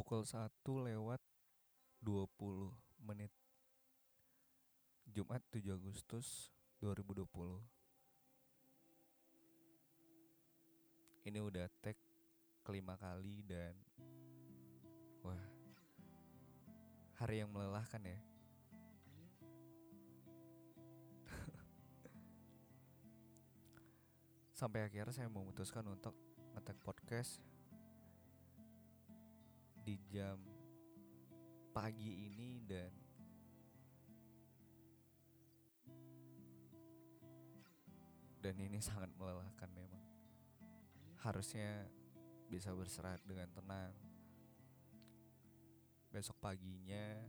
pukul 1 lewat 20 menit. Jumat 7 Agustus 2020 Ini udah tag kelima kali dan Wah Hari yang melelahkan ya. Sampai akhirnya saya memutuskan untuk ngetek podcast di jam pagi ini dan dan ini sangat melelahkan memang. Harusnya bisa berserat dengan tenang. Besok paginya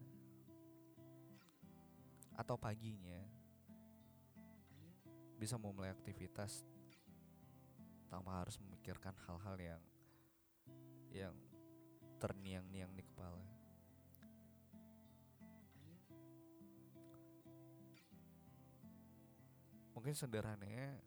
atau paginya bisa memulai aktivitas tanpa harus memikirkan hal-hal yang yang terniang-niang di kepala. Mungkin sederhananya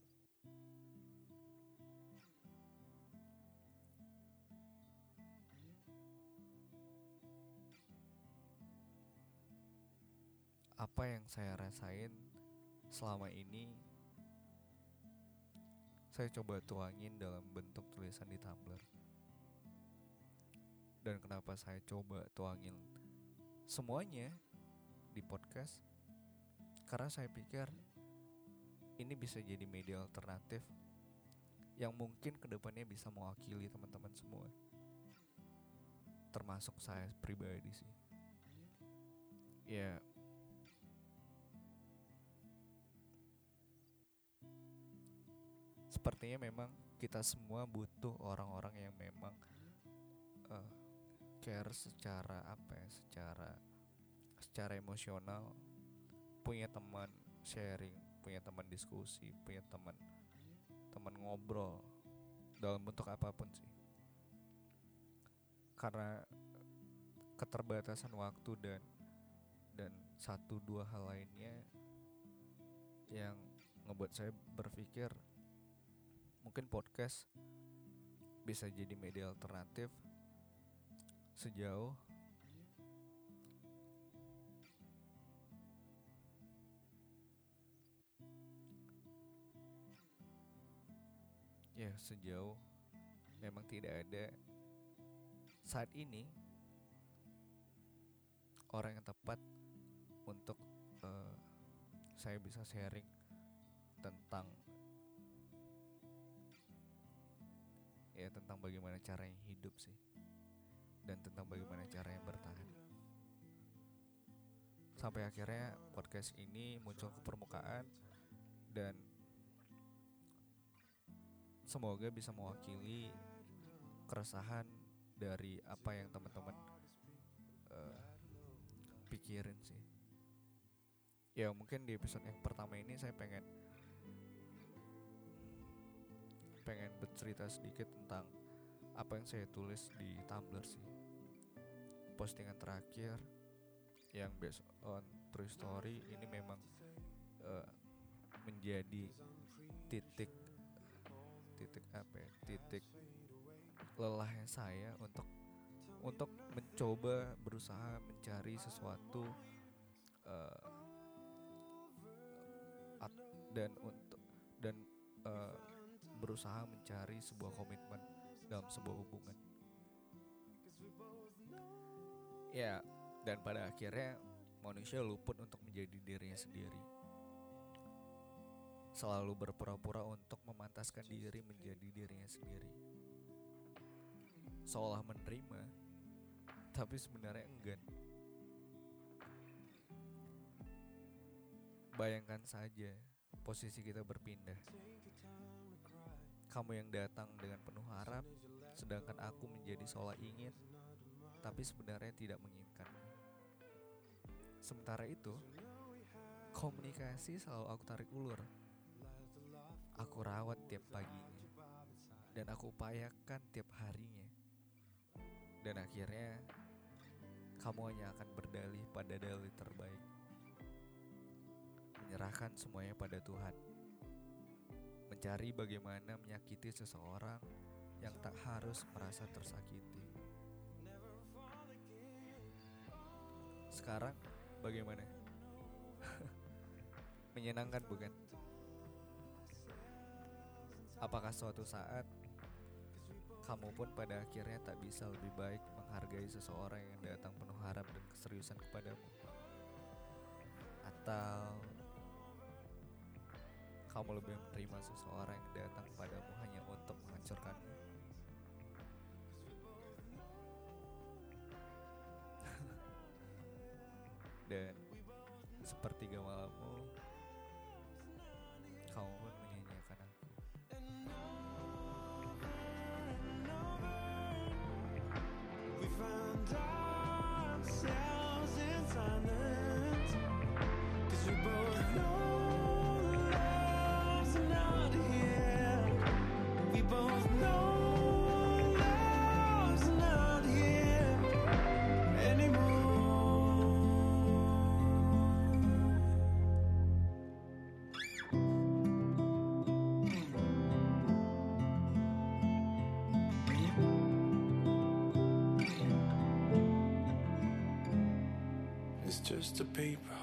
apa yang saya rasain selama ini saya coba tuangin dalam bentuk tulisan di Tumblr dan kenapa saya coba tuangin semuanya di podcast? Karena saya pikir ini bisa jadi media alternatif yang mungkin ke depannya bisa mewakili teman-teman semua. Termasuk saya pribadi sih. Ya. Sepertinya memang kita semua butuh orang-orang yang memang care secara apa ya secara secara emosional punya teman sharing punya teman diskusi punya teman teman ngobrol dalam bentuk apa pun sih. Karena keterbatasan waktu dan dan satu dua hal lainnya yang ngebuat saya berpikir mungkin podcast bisa jadi media alternatif sejauh? Ya sejauh memang tidak ada. Saat ini orang yang tepat untuk uh, saya bisa sharing tentang ya tentang bagaimana cara yang hidup sih dan tentang bagaimana cara yang bertahan. Sampai akhirnya podcast ini muncul ke permukaan dan semoga bisa mewakili keresahan dari apa yang teman-teman uh, pikirin sih. Ya mungkin di episode yang pertama ini saya pengen pengen bercerita sedikit tentang apa yang saya tulis di Tumblr sih? Postingan terakhir yang based on true story ini memang uh, menjadi titik titik apa ya? Titik lelahnya saya untuk untuk mencoba berusaha mencari sesuatu uh, dan untuk dan uh, berusaha mencari sebuah komitmen dalam sebuah hubungan Ya, dan pada akhirnya manusia luput untuk menjadi dirinya sendiri. Selalu berpura-pura untuk memantaskan diri menjadi dirinya sendiri. Seolah menerima, tapi sebenarnya enggan. Bayangkan saja posisi kita berpindah. Kamu yang datang dengan penuh harap, sedangkan aku menjadi seolah ingin tapi sebenarnya tidak menginginkan. Sementara itu, komunikasi selalu aku tarik ulur. Aku rawat tiap paginya, dan aku upayakan tiap harinya. Dan akhirnya, kamu hanya akan berdalih pada dalih terbaik. Menyerahkan semuanya pada Tuhan. Mencari bagaimana menyakiti seseorang yang tak harus merasa tersakiti. Sekarang bagaimana? Menyenangkan bukan? Apakah suatu saat kamu pun pada akhirnya tak bisa lebih baik menghargai seseorang yang datang penuh harap dan keseriusan kepadamu? Atau kamu lebih menerima seseorang yang datang padamu just a paper